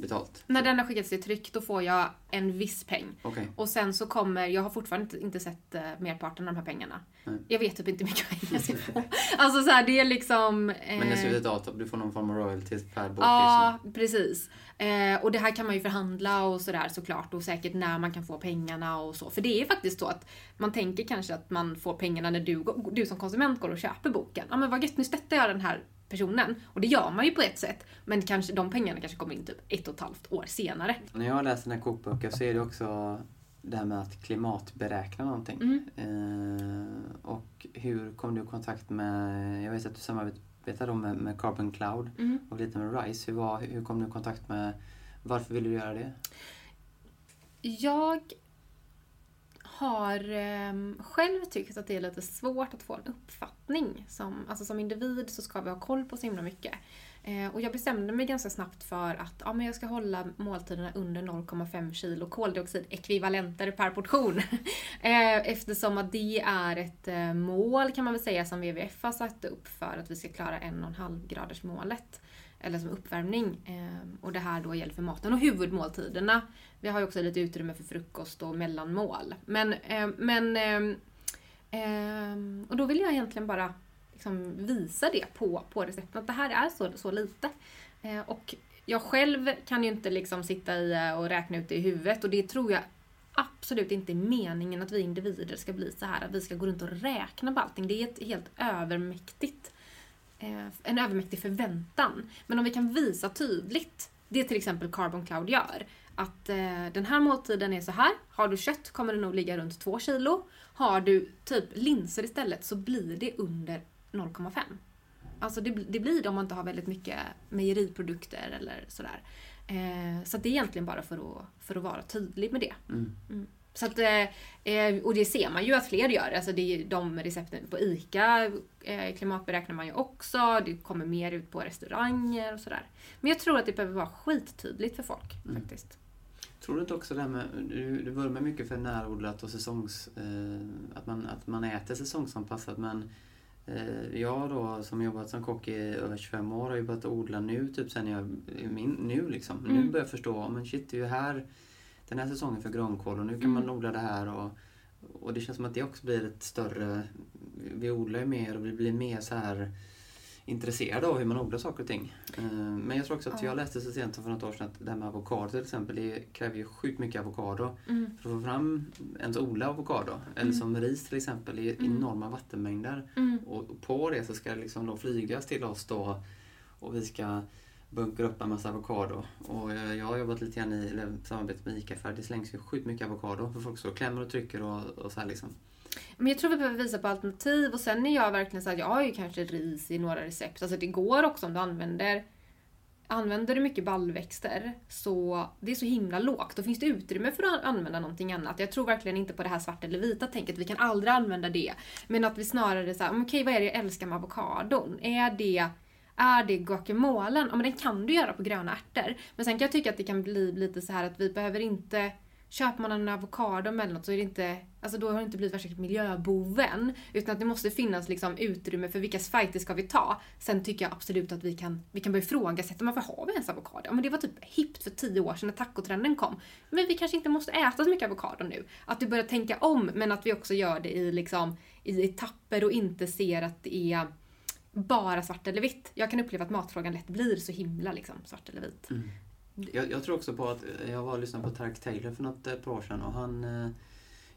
betalt? När den har skickats till tryck då får jag en viss peng. Okay. Och sen så kommer, jag har fortfarande inte, sett uh, merparten av de här pengarna. Nej. Jag vet typ inte hur mycket pengar jag ska få. alltså så här, det är liksom... Eh... Men det ser ut att du får någon form av royalties per bok? Ja, liksom. precis. Eh, och det här kan man ju förhandla och sådär såklart och säkert när man kan få pengarna och så. För det är faktiskt så att man tänker kanske att man får pengarna när du, du som konsument går och köper boken. Ja men vad gött, nu stöttar jag den här personen. Och det gör man ju på ett sätt. Men kanske, de pengarna kanske kommer in typ ett och ett halvt år senare. När jag läser den här kokboken så är det också det här med att klimatberäkna någonting. Mm. Eh, och hur kom du i kontakt med, jag vet att du samarbetar då med, med Carbon Cloud mm. och lite med RISE. Hur, var, hur kom du i kontakt med, varför ville du göra det? Jag har eh, själv tyckt att det är lite svårt att få en uppfattning. Som, alltså som individ så ska vi ha koll på så himla mycket. Eh, och jag bestämde mig ganska snabbt för att ja, men jag ska hålla måltiderna under 0,5 kilo koldioxidekvivalenter per portion. eh, eftersom att det är ett eh, mål kan man väl säga som WWF har satt upp för att vi ska klara 1,5 graders målet eller som uppvärmning. Eh, och det här då gäller för maten och huvudmåltiderna. Vi har ju också lite utrymme för frukost och mellanmål. Men, eh, men eh, eh, och då vill jag egentligen bara liksom visa det på, på recepten, att det här är så, så lite. Eh, och jag själv kan ju inte liksom sitta i eh, och räkna ut det i huvudet och det tror jag absolut inte är meningen att vi individer ska bli så här att vi ska gå runt och räkna på allting. Det är ett helt övermäktigt, en övermäktig förväntan. Men om vi kan visa tydligt det till exempel Carbon Cloud gör. Att eh, den här måltiden är så här. Har du kött kommer det nog ligga runt 2 kilo. Har du typ linser istället så blir det under 0,5. Alltså det, det blir det om man inte har väldigt mycket mejeriprodukter eller sådär. Eh, så det är egentligen bara för att, för att vara tydlig med det. Mm. Mm. Så att, eh, och det ser man ju att fler gör. Alltså det är de recepten på ICA eh, klimatberäknar man ju också. Det kommer mer ut på restauranger och sådär. Men jag tror att det behöver vara skittydligt för folk Mm. faktiskt. Tror du inte också det här med, du, du vurmar mycket för närodlat och säsongs, eh, att, man, att man äter säsongsanpassat men eh, jag då som jobbat som kock i över 25 år har ju börjat odla nu typ sen jag, min, nu liksom. Nu Mm. börjar jag förstå, men shit det är ju här den här säsongen för grönkål och nu kan Mm. man odla det här och, och det känns som att det också blir ett större, vi odlar ju mer och vi blir mer så här intresserade av hur man odlar saker och ting. Eh, Men jag tror också att Ja. jag läste så sent som för något år sedan att det här med avokado till exempel, det kräver ju sjukt mycket avokado. Mm. För att få fram, ens odla avokado, eller Mm. som ris till exempel, i Mm. enorma vattenmängder. Mm. Och på det så ska det liksom då flygas till oss då och vi ska bunkra upp en massa avokado. Och jag har jobbat lite grann i eller, samarbete med ICA för det slängs ju sjukt mycket avokado för folk står och klämmer och trycker och, och så här liksom. Men jag tror vi behöver visa på alternativ och sen är jag verkligen så att jag har ju kanske ris i några recept. Alltså det går också om du använder Använder du mycket baljväxter så det är så himla lågt. Då finns det utrymme för att använda någonting annat. Jag tror verkligen inte på det här svart eller vita tänket. Vi kan aldrig använda det. Men att vi snarare säger, okej vad är det jag älskar med avokadon? Är det är det guacamolen? Ja men den kan du göra på gröna ärtor. Men sen kan jag tycka att det kan bli lite så här att vi behöver inte Köper man en avokado eller något så är det inte, alltså då har det inte blivit värsta miljöboven. Utan att det måste finnas liksom utrymme för vilka fighter ska vi ta. Sen tycker jag absolut att vi kan, vi kan börja ifrågasätta, varför har vi ens avokado? Ja, men det var typ hippt för tio år sedan när tacotrenden kom. Men vi kanske inte måste äta så mycket avokado nu. Att du börjar tänka om, men att vi också gör det i, liksom, i etapper och inte ser att det är bara svart eller vitt. Jag kan uppleva att matfrågan lätt blir så himla liksom, svart eller vit. Jag, jag tror också på att, jag var och lyssnade på Tark Taylor för något eh, par år sedan och han eh,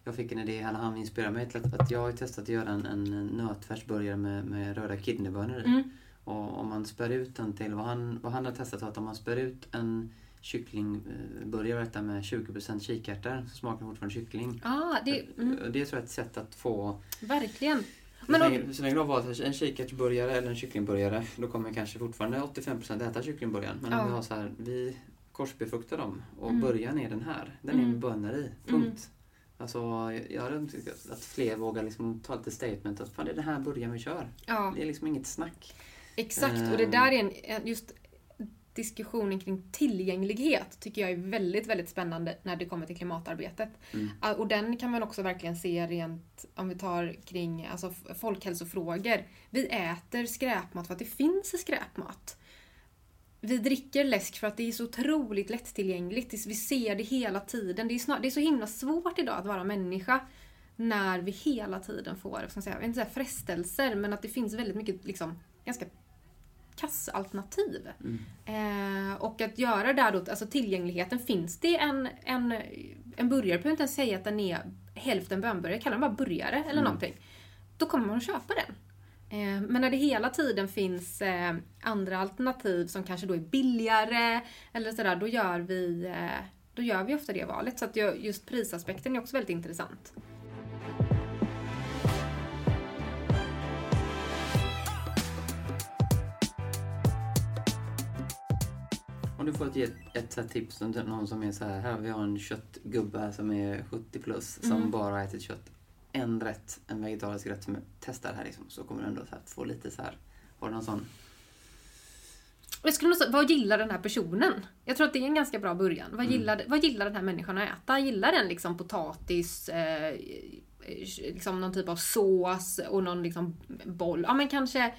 jag fick en idé, eller han inspirerade mig till att, att jag har testat att göra en, en nötfärsburgare med, med röda kidneybönor i. Mm. Och om man spär ut den till, vad han, vad han har testat var att om man spär ut en kycklingburgare med 20% kikärtor så smakar det fortfarande kyckling. Ah, det, mm, Det är ett sätt att få... verkligen. Så Men om- länge, så länge du har valt en kikärtsburgare eller en kycklingburgare då kommer kanske fortfarande 85% äta kycklingburgaren. Men Ja. om vi har så här, vi korsbefruktar dem och Mm. början är den här. Den är Mm. med bönor i. Punkt. Alltså, jag hade att fler vågar liksom ta lite statement att fan, det är den här burgaren vi kör. Ja, Det är liksom inget snack. exakt. Och det Ehm. där är en- just diskussionen kring tillgänglighet tycker jag är väldigt, väldigt spännande när det kommer till klimatarbetet. Mm. Ah, Och den kan man också verkligen se rent, om vi tar kring alltså, folkhälsofrågor. Vi äter skräpmat för att det finns skräpmat. Vi dricker läsk för att det är så otroligt lättillgängligt. Vi ser det hela tiden. Det är, snar, det är så himla svårt idag att vara människa när vi hela tiden får, ska säga, inte säga frestelser, men att det finns väldigt mycket liksom, ganska kassalternativ. Mm. Eh, och att göra där då, alltså tillgängligheten, finns det en, en, en burgare, behöver inte ens säga att den är hälften bönburgare, kalla den bara burgare eller Mm. någonting. Då kommer man att köpa den. Eh, men när det hela tiden finns eh, andra alternativ som kanske då är billigare eller sådär, då gör vi, eh, då gör vi ofta det valet. Så att just prisaspekten är också väldigt intressant. Du får ge ett, ett tips till någon som är så här, här vi har en köttgubbe som är 70 plus som Mm. bara ätit kött. En rätt, en vegetarisk rätt som jag testar här liksom, så kommer du ändå så här, få lite så här, har du någon sån? Jag skulle nog säga, vad gillar den här personen? Jag tror att det är en ganska bra början. Vad, Mm. gillar, vad gillar den här människan att äta? Gillar den liksom potatis, eh, eh, liksom någon typ av sås och någon liksom boll? Ja men kanske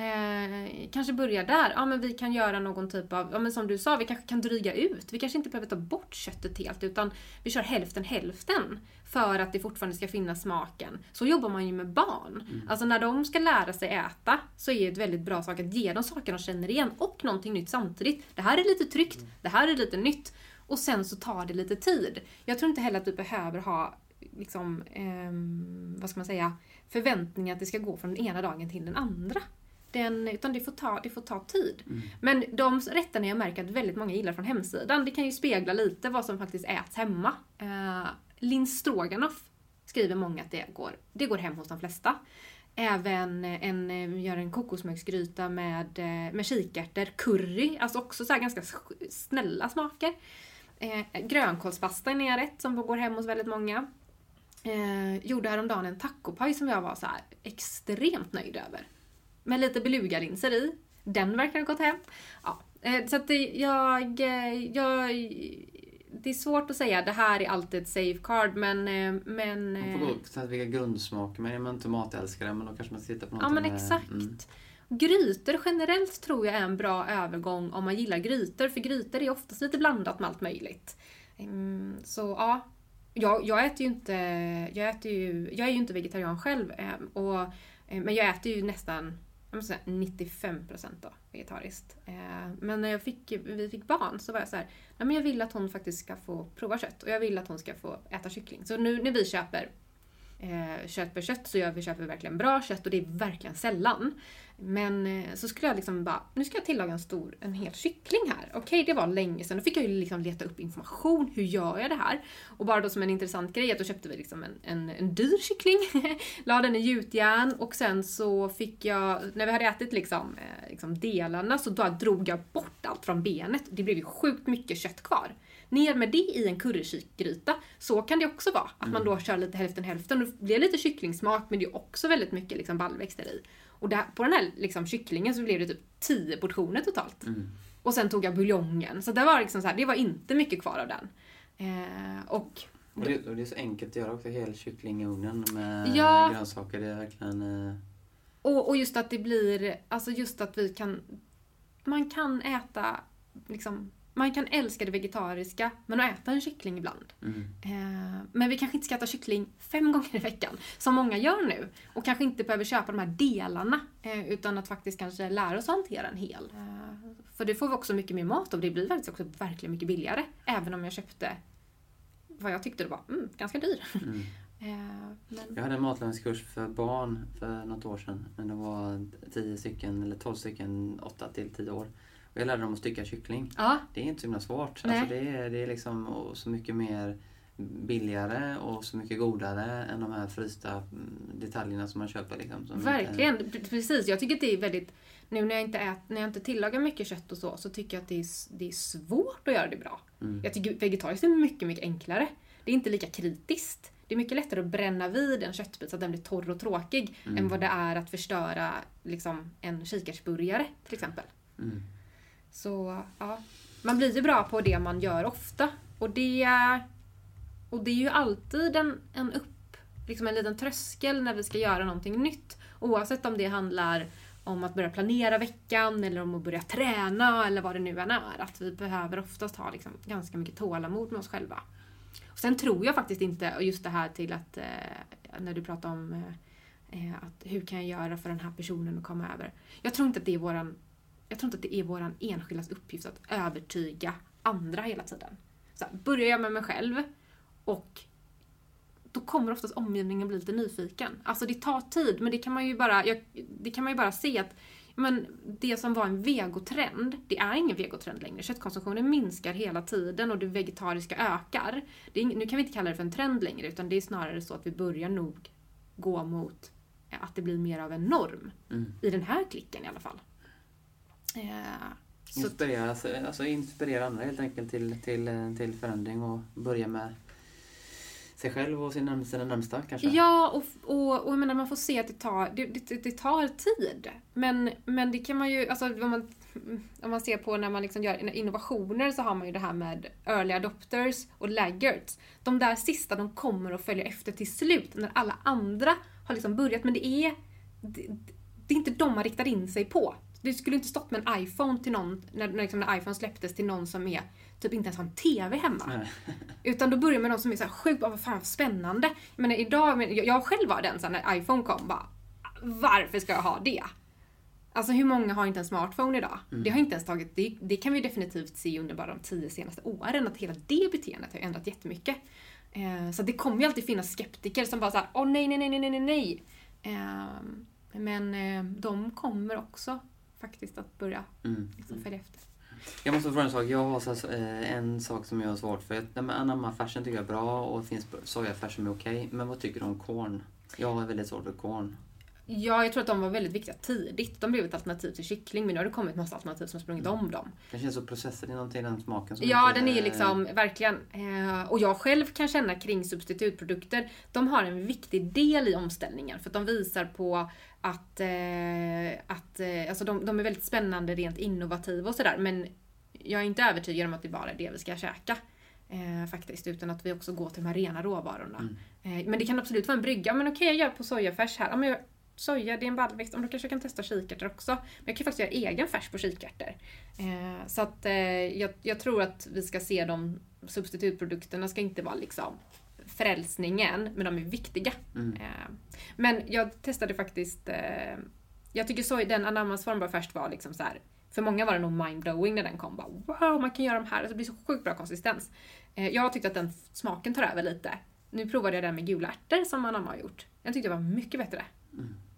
Eh, kanske börja där. Ja men vi kan göra någon typ av, ja men som du sa, vi kanske kan dryga ut. Vi kanske inte behöver ta bort köttet helt utan vi kör hälften hälften. För att det fortfarande ska finnas smaken. Så jobbar man ju med barn. Alltså när de ska lära sig äta så är det ett väldigt bra sak att ge dem saker de känner igen och någonting nytt samtidigt. Det här är lite tryggt, det här är lite nytt. Och sen så tar det lite tid. Jag tror inte heller att vi behöver ha liksom, ehm, vad ska man säga, förväntningar att det ska gå från den ena dagen till den andra. Den, utan det får ta, det får ta tid. Mm. Men de rätterna jag märker att väldigt många gillar från hemsidan, det kan ju spegla lite vad som faktiskt äts hemma. Uh, Lins stroganoff skriver många att det går, det går hem hos de flesta. Även en, gör en kokosmjölksgryta med, eh, med kikärtor, curry, alltså också så ganska snälla smaker. Eh, grönkålspasta är en rätt som går hem hos väldigt många. Eh, gjorde häromdagen en tacopaj som jag var så här extremt nöjd över. Med lite belugalinser i. Den verkar ha gått hem. Ja, eh, så att det, jag, eh, jag... Det är svårt att säga, det här är alltid ett safeguard men... Eh, men man får gå till vilka grundsmaker, men är man inte matälskare men då kanske man ska titta på något Ja men exakt. Mm. Grytor generellt tror jag är en bra övergång om man gillar grytor, för grytor är oftast lite blandat med allt möjligt. Mm, så ja, jag, jag äter ju inte, jag äter ju, jag är ju inte vegetarian själv, och, men jag äter ju nästan 95% då, vegetariskt. Eh, men när jag fick, vi fick barn så var jag så här, nej men jag vill att hon faktiskt ska få prova kött och jag vill att hon ska få äta kyckling. Så nu när vi köper eh, köper kött så gör vi, köper vi verkligen bra kött och det är verkligen sällan. Men eh, så skulle jag liksom bara, nu ska jag tillaga en stor, en hel kyckling här. Okej, det var länge sedan. Då fick jag ju liksom leta upp information. Hur gör jag det här? Och bara då som en intressant grej att då köpte vi liksom en, en, en dyr kyckling. la den i gjutjärn och sen så fick jag, när vi hade ätit liksom, eh, liksom delarna så då drog jag bort allt från benet. Det blev ju sjukt mycket kött kvar ner med det i en currykikgryta. Så kan det också vara. Att man då kör lite hälften hälften. Då blir det lite kycklingsmak men det är också väldigt mycket liksom baljväxter i. Och där, på den här liksom, kycklingen så blev det typ 10 portioner totalt. Mm. Och sen tog jag buljongen. Så det var, liksom så här, det var inte mycket kvar av den. Eh, och, och, det, och det är så enkelt att göra också, hel kyckling i ugnen med ja, grönsaker. Det är verkligen... Eh... Och, och just att det blir, alltså just att vi kan, man kan äta liksom man kan älska det vegetariska, men att äta en kyckling ibland. Mm. Eh, men vi kanske inte ska äta kyckling fem gånger i veckan, som många gör nu. Och kanske inte behöver köpa de här delarna, eh, utan att faktiskt kanske lära oss att hantera en hel. Eh, för det får vi också mycket mer mat och det blir faktiskt också verkligen mycket billigare. Även om jag köpte vad jag tyckte det var mm, ganska dyr. Mm. Men... Jag hade en matlagningskurs för barn för något år sedan. Men det var 10 stycken, eller 12 stycken, 8 till 10 år. Jag lärde dem att stycka kyckling. Ja. Det är inte så himla svårt. Alltså det, är, det är liksom så mycket mer billigare och så mycket godare än de här frysta mm, detaljerna som man köper. Liksom, Verkligen, inte... precis. Jag tycker att det är väldigt... Nu när jag inte, ät, när jag inte tillagar mycket kött och så, så tycker jag att det är, det är svårt att göra det bra. Mm. Jag tycker vegetariskt är mycket, mycket enklare. Det är inte lika kritiskt. Det är mycket lättare att bränna vid en köttbit så att den blir torr och tråkig mm. än vad det är att förstöra liksom, en kikärtsburgare till exempel. Mm. Så ja, man blir ju bra på det man gör ofta. Och det, och det är ju alltid en, en upp, liksom en liten tröskel när vi ska göra någonting nytt. Oavsett om det handlar om att börja planera veckan eller om att börja träna eller vad det nu än är. Att vi behöver oftast ha liksom ganska mycket tålamod med oss själva. Och sen tror jag faktiskt inte, och just det här till att eh, när du pratar om eh, eh att hur kan jag göra för den här personen att komma över. Jag tror inte att det är våran jag tror inte att det är vår enskildas uppgift att övertyga andra hela tiden. Så här, börjar jag med mig själv och då kommer oftast omgivningen bli lite nyfiken. Alltså det tar tid, men det kan man ju bara, jag, det kan man ju bara se att men det som var en vegotrend, det är ingen vegotrend längre. Köttkonsumtionen minskar hela tiden och det vegetariska ökar. Det är, nu kan vi inte kalla det för en trend längre, utan det är snarare så att vi börjar nog gå mot att det blir mer av en norm. Mm. I den här klicken i alla fall. Eh, inspirera, alltså, alltså inspirera andra helt enkelt till, till, till förändring och börja med sig själv och sina, sina närmsta kanske? Ja, och, och, och jag menar man får se att det tar, det, det, det, tar tid. Men, men det kan man ju, alltså om man, om man ser på när man liksom gör innovationer så har man ju det här med early adopters och laggards. De där sista, de kommer att följa efter till slut när alla andra har liksom börjat. Men det är, det, det är inte de man riktar in sig på. Det skulle inte stått med en iPhone till någon, när, när, liksom, när iPhone släpptes till någon som är typ inte ens har en TV hemma. Utan då börjar med de som är så här sjukt, vad fan spännande. Men idag, men jag, jag själv var den så när iPhone kom bara, varför ska jag ha det? Alltså hur många har inte en smartphone idag? Mm. Det har inte ens tagit, det, det, kan vi definitivt se under bara de tio senaste åren, att hela det beteendet har ändrat jättemycket. Eh, så det kommer ju alltid finnas skeptiker som bara såhär, åh nej, nej, nej, nej, nej, nej. Eh, Men eh, de kommer också faktiskt att börja Mm. liksom, följa efter. Jag måste fråga en sak. Jag har så, eh, en sak som jag har svårt för. Anamma-färsen tycker jag är bra och det finns sojafärs som är okej. Men vad tycker du om korn? Jag har väldigt svårt för korn. Ja, jag tror att de var väldigt viktiga tidigt. De blev ett alternativ till kyckling, men nu har det kommit massa alternativ som har sprungit om dem. Det känns så processen i någonting, den smaken. Som Ja, den är liksom verkligen... Eh, och jag själv kan känna kring substitutprodukter, de har en viktig del i omställningen. För att de visar på att, eh, att eh, alltså de, de är väldigt spännande, rent innovativa och sådär. Men jag är inte övertygad om att det bara är det vi ska käka. Eh, faktiskt, utan att vi också går till de här rena råvarorna. Mm. Eh, men det kan absolut vara en brygga. Men okej, jag gör på sojafärs här. Ja, men jag, soja, det är en baljväxt. Men Då kanske kan testa kikärtor också. Men jag kan faktiskt göra egen färs på kikärtor. Eh, så att eh, jag, jag tror att vi ska se de substitutprodukterna ska inte vara liksom frälsningen, men de är viktiga. Mm. Eh, men jag testade faktiskt, eh, jag tycker så, den Anammas formbar färs var liksom så här. För många var det nog mindblowing när den kom. Bara, wow, man kan göra de här. Alltså, det blir så sjukt bra konsistens. Eh, jag tyckte att den smaken tar över lite. Nu provade jag den med gula ärtor som Anamma har gjort. Jag tyckte det var mycket bättre.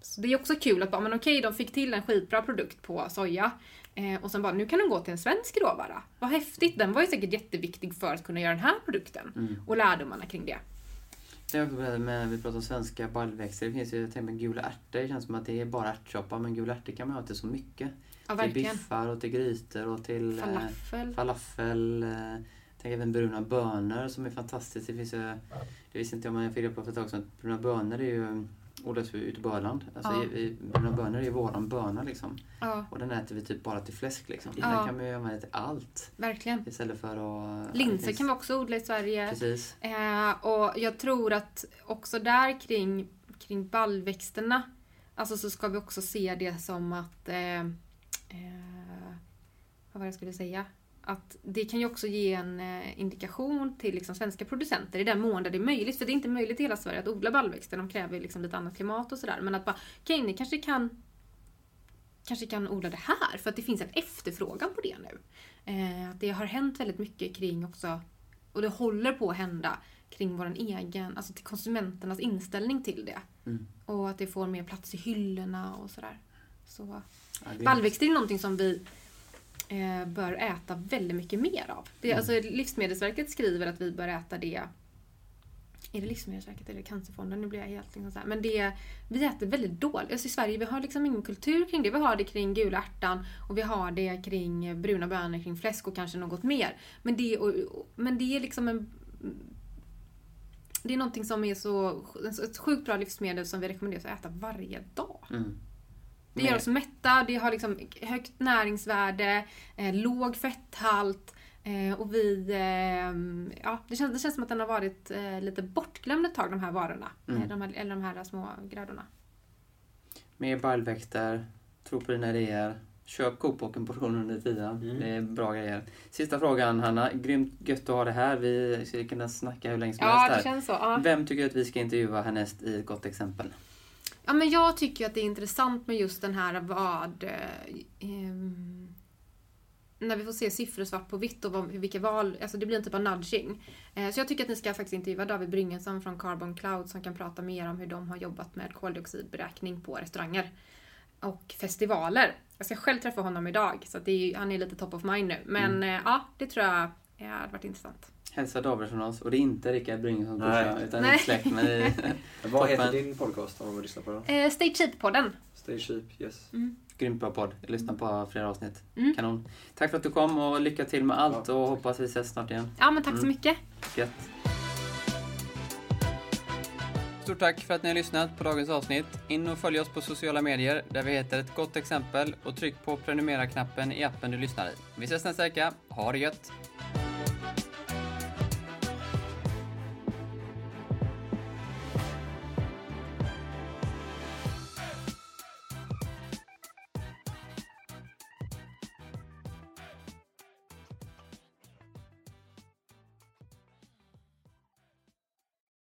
Så det är också kul att bara, men okej, de fick till en skitbra produkt på soja. Eh, och sen bara, nu kan de gå till en svensk råvara. Vad häftigt! Den var ju säkert jätteviktig för att kunna göra den här produkten. Mm. Och lärdomarna kring det. Det är också bra med, vi pratar om svenska baljväxter. Det finns ju till exempel gula ärtor. Det känns som att det är bara ärtsoppa, men gula ärtor kan man ha till så mycket. Ja, till biffar och till grytor och till eh, Falafel. falafel. Eh, tänk även bruna bönor som är fantastiskt. Det finns ju, det visste inte jag men jag fick reda på för ett tag sedan bruna bönor är ju odlas ju ute på Öland. Alltså, Ja. i, i, bruna bönor är ju våran böna liksom. Ja, Och den äter vi typ bara till fläsk liksom. Ja. Den kan man ju använda till allt. verkligen. Istället för att... Linser finns- kan vi också odla i Sverige. Precis. Eh, och jag tror att också där kring, kring baljväxterna, alltså så ska vi också se det som att, eh, eh, vad var det jag skulle säga? Att det kan ju också ge en eh, indikation till liksom svenska producenter i den mån där det är möjligt. För det är inte möjligt i hela Sverige att odla baljväxter. De kräver liksom lite annat klimat och sådär. Men att bara, okej ni kanske kan kanske kan odla det här för att det finns en efterfrågan på det nu. Eh, att det har hänt väldigt mycket kring också, och det håller på att hända kring vår egen, alltså till konsumenternas inställning till det. Mm. Och att det får mer plats i hyllorna och sådär. Så Ja, det är- Baljväxter är någonting som vi bör äta väldigt mycket mer av. Det, Mm. alltså, Livsmedelsverket skriver att vi bör äta det är det Livsmedelsverket eller Cancerfonden? Nu blir jag helt liksom så här. Men det, vi äter väldigt dåligt. Alltså I Sverige vi har liksom ingen kultur kring det. Vi har det kring gula ärtan och vi har det kring bruna bönor, kring fläsk och kanske något mer. Men det, och, och, men det är liksom en... Det är någonting som är så, ett sjukt bra livsmedel som vi rekommenderas att äta varje dag. Mm. Det gör oss mätta, det har liksom högt näringsvärde, eh, låg fetthalt eh, och vi... Eh, ja, det, känns, det känns som att den har varit eh, lite bortglömd ett tag, de här varorna. Mm. Eh, de här, eller de här små grödorna. Mer baljväxter, tro på dina idéer. Köp Coop en portion under tiden. Mm. Det är bra grejer. Sista frågan Hanna. Grymt gött att ha det här. Vi skulle kunna snacka hur länge som Ja, helst det här. känns så. Ja. Vem tycker att vi ska intervjua härnäst i ett gott exempel? Ja, men jag tycker att det är intressant med just den här vad... Eh, ehm, när vi får se siffror svart på vitt och vad, vilka val, alltså det blir en typ av nudging. Eh, så jag tycker att ni ska faktiskt intervjua David Bryngelsson från Carbon Cloud som kan prata mer om hur de har jobbat med koldioxidberäkning på restauranger och festivaler. Jag ska själv träffa honom idag så det är, han är lite top of mind nu. Men eh, ja, det tror jag hade varit intressant. Hälsa David från oss. Och det är inte Rickard Bryngelsson Nej. brorsa, utan Nej. släkt. Vi, Vad heter din podcast om man vill lyssna på den? Eh, Stay Cheap-podden. Stay cheap, yes. grymt bra podd. Jag lyssnar på flera avsnitt. Mm. Kanon. Tack för att du kom och lycka till med allt och hoppas vi ses snart igen. Ja, men tack så Mm. mycket. Gött. Stort tack för att ni har lyssnat på dagens avsnitt. In och följ oss på sociala medier där vi heter ett gott exempel och tryck på prenumerera-knappen i appen du lyssnar i. Vi ses nästa vecka. Ha det gött!